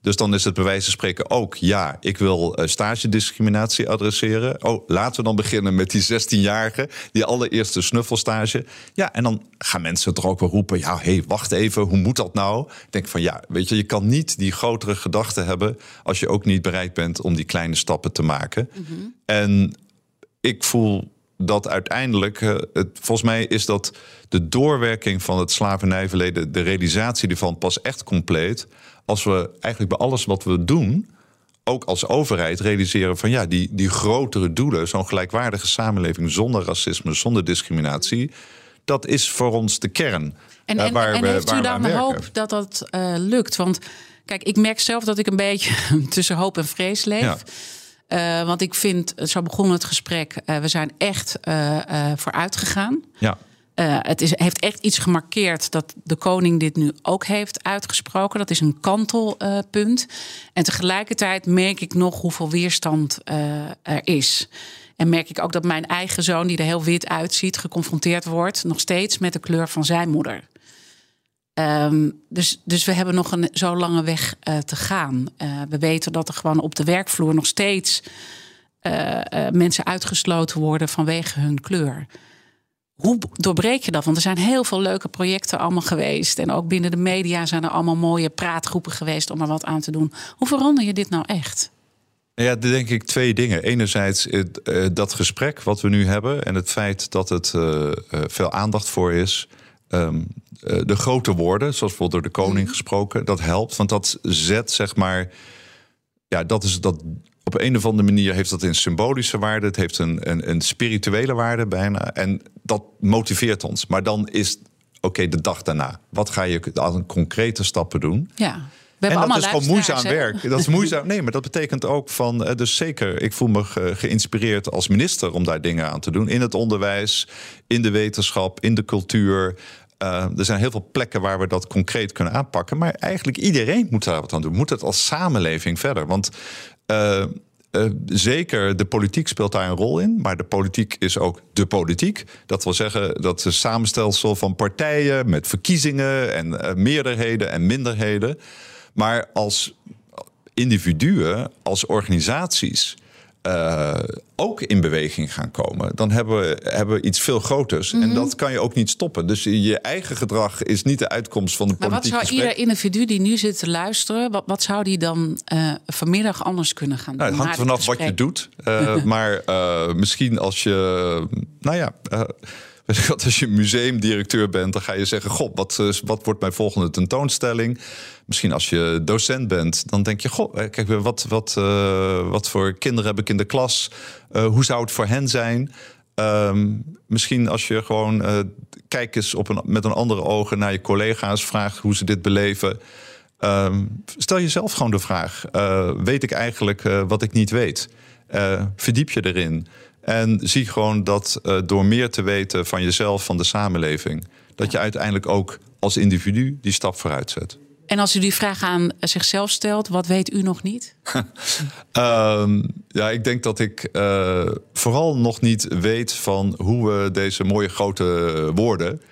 [SPEAKER 3] Dus dan is het bij wijze van spreken ook, ja, ik wil uh, stagediscriminatie adresseren. Oh, laten we dan beginnen met die 16-jarige, die allereerste snuffelstage. Ja, en dan gaan mensen toch ook wel roepen, ja, hé, hey, wacht even, hoe moet dat nou? Ik denk van, ja, weet je, je kan niet die grotere gedachten hebben als je ook niet bereid bent om die kleine stappen te maken. Mm -hmm. En ik voel dat uiteindelijk, uh, het, volgens mij is dat de doorwerking van het slavernijverleden, de realisatie ervan pas echt compleet als we eigenlijk bij alles wat we doen, ook als overheid realiseren van ja, die, die grotere doelen, zo'n gelijkwaardige samenleving zonder racisme, zonder discriminatie, dat is voor ons de kern.
[SPEAKER 2] En, en,
[SPEAKER 3] waar
[SPEAKER 2] en
[SPEAKER 3] we,
[SPEAKER 2] heeft
[SPEAKER 3] waar
[SPEAKER 2] u dan
[SPEAKER 3] aan
[SPEAKER 2] hoop dat dat uh, lukt? Want kijk, ik merk zelf dat ik een beetje tussen hoop en vrees leef. Ja. Uh, want ik vind, zo begon het gesprek, uh, we zijn echt vooruit gegaan.
[SPEAKER 3] Ja.
[SPEAKER 2] Uh, het is, heeft echt iets gemarkeerd dat de koning dit nu ook heeft uitgesproken. Dat is een kantelpunt. En tegelijkertijd merk ik nog hoeveel weerstand uh, er is. En merk ik ook dat mijn eigen zoon, die er heel wit uitziet, geconfronteerd wordt nog steeds met de kleur van zijn moeder. Um, dus, dus we hebben nog een zo lange weg te gaan. we weten dat er gewoon op de werkvloer nog steeds mensen uitgesloten worden vanwege hun kleur hoe doorbreek je dat? Want er zijn heel veel leuke projecten allemaal geweest. En ook binnen de media zijn er allemaal mooie praatgroepen geweest om er wat aan te doen. Hoe verander je dit nou echt?
[SPEAKER 3] Ja, denk ik twee dingen. Enerzijds het, uh, dat gesprek wat we nu hebben en het feit dat het uh, veel aandacht voor is. Um, de grote woorden, zoals bijvoorbeeld door de koning mm. gesproken, dat helpt. Want dat zet, zeg maar, ja, dat is dat op een of andere manier heeft dat een symbolische waarde. Het heeft een, een, een spirituele waarde bijna. En dat motiveert ons. Maar dan is, oké, okay, de dag daarna. Wat ga je aan concrete stappen doen?
[SPEAKER 2] Ja.
[SPEAKER 3] We en dat is gewoon moeizaam werk. Dat is moeizaam. Nee, maar dat betekent ook van. Dus zeker, ik voel me ge geïnspireerd als minister om daar dingen aan te doen. In het onderwijs, in de wetenschap, in de cultuur. Uh, er zijn heel veel plekken waar we dat concreet kunnen aanpakken. Maar eigenlijk iedereen moet daar wat aan doen. Moet het als samenleving verder. Want uh, uh, zeker, de politiek speelt daar een rol in. Maar de politiek is ook de politiek. Dat wil zeggen dat de samenstelsel van partijen met verkiezingen en uh, meerderheden en minderheden. Maar als individuen, als organisaties uh, ook in beweging gaan komen, dan hebben we, hebben we iets veel groters. En mhm. dat kan je ook niet stoppen. Dus je eigen gedrag is niet de uitkomst van de
[SPEAKER 2] maar
[SPEAKER 3] politieke
[SPEAKER 2] Maar wat zou ieder individu die nu zit te luisteren, wat, wat zou die dan uh, vanmiddag anders kunnen gaan doen?
[SPEAKER 3] Nou, het hangt vanaf wat je doet. Uh, maar misschien als je, nou ja als je museumdirecteur bent, dan ga je zeggen: God, wat, eh, wat wordt mijn volgende tentoonstelling? Misschien als je docent bent, dan denk je: Goh, eh, kijk, wat, wat, uh, wat voor kinderen heb ik in de klas? Hoe zou het voor hen zijn? Um, misschien als je gewoon uh, kijk eens op een, met een andere ogen naar je collega's, vraagt hoe ze dit beleven. Um, stel jezelf gewoon de vraag: weet ik eigenlijk wat ik niet weet? verdiep je erin. En zie gewoon dat uh, door meer te weten van jezelf, van de samenleving, dat je uiteindelijk ook als individu die stap vooruit zet.
[SPEAKER 2] En als u die vraag aan zichzelf stelt, wat weet u nog niet?
[SPEAKER 3] um, ja, ik denk dat ik uh, vooral nog niet weet van hoe we deze mooie grote woorden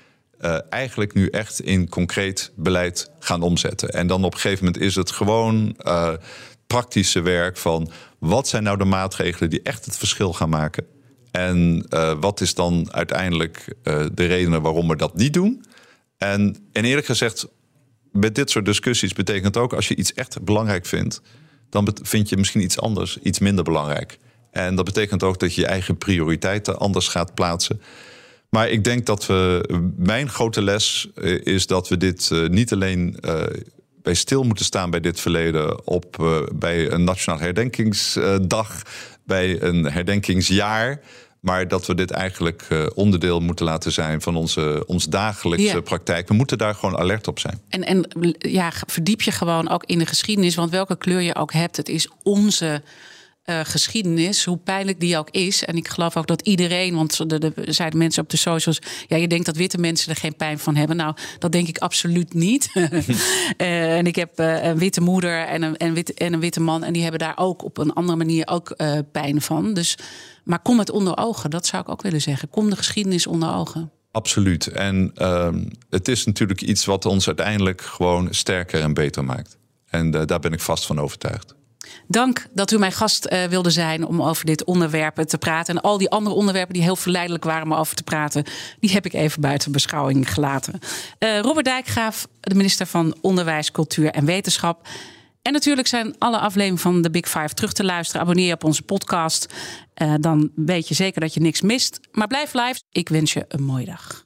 [SPEAKER 3] uh, eigenlijk nu echt in concreet beleid gaan omzetten. En dan op een gegeven moment is het gewoon praktische werk van wat zijn nou de maatregelen die echt het verschil gaan maken? En uh, wat is dan uiteindelijk uh, de redenen waarom we dat niet doen? En, en eerlijk gezegd, met dit soort discussies betekent ook als je iets echt belangrijk vindt, dan vind je misschien iets anders, iets minder belangrijk. En dat betekent ook dat je je eigen prioriteiten anders gaat plaatsen. Maar ik denk dat we. Mijn grote les uh, is dat we dit niet alleen bij stil moeten staan bij dit verleden op, uh, bij een nationaal herdenkingsdag, bij een herdenkingsjaar. Maar dat we dit eigenlijk uh, onderdeel moeten laten zijn van onze, onze dagelijkse praktijk. We moeten daar gewoon alert op zijn.
[SPEAKER 2] En, en ja, verdiep je gewoon ook in de geschiedenis. Want welke kleur je ook hebt, het is onze uh, geschiedenis, hoe pijnlijk die ook is. En ik geloof ook dat iedereen, want er zeiden mensen op de socials, ja, je denkt dat witte mensen er geen pijn van hebben. Nou, dat denk ik absoluut niet. uh, en ik heb uh, een witte moeder en een, en, wit, en een witte man, en die hebben daar ook op een andere manier ook pijn van. Dus, maar kom het onder ogen, dat zou ik ook willen zeggen. Kom de geschiedenis onder ogen.
[SPEAKER 3] Absoluut. En ehm, het is natuurlijk iets wat ons uiteindelijk gewoon sterker en beter maakt. En daar ben ik vast van overtuigd.
[SPEAKER 2] Dank dat u mijn gast uh, wilde zijn om over dit onderwerp te praten. En al die andere onderwerpen die heel verleidelijk waren om over te praten, die heb ik even buiten beschouwing gelaten. Uh, Robert Dijkgraaf, de minister van Onderwijs, Cultuur en Wetenschap. En natuurlijk zijn alle afleveringen van de Big Five terug te luisteren. Abonneer je op onze podcast. Uh, dan weet je zeker dat je niks mist. Maar blijf live. Ik wens je een mooie dag.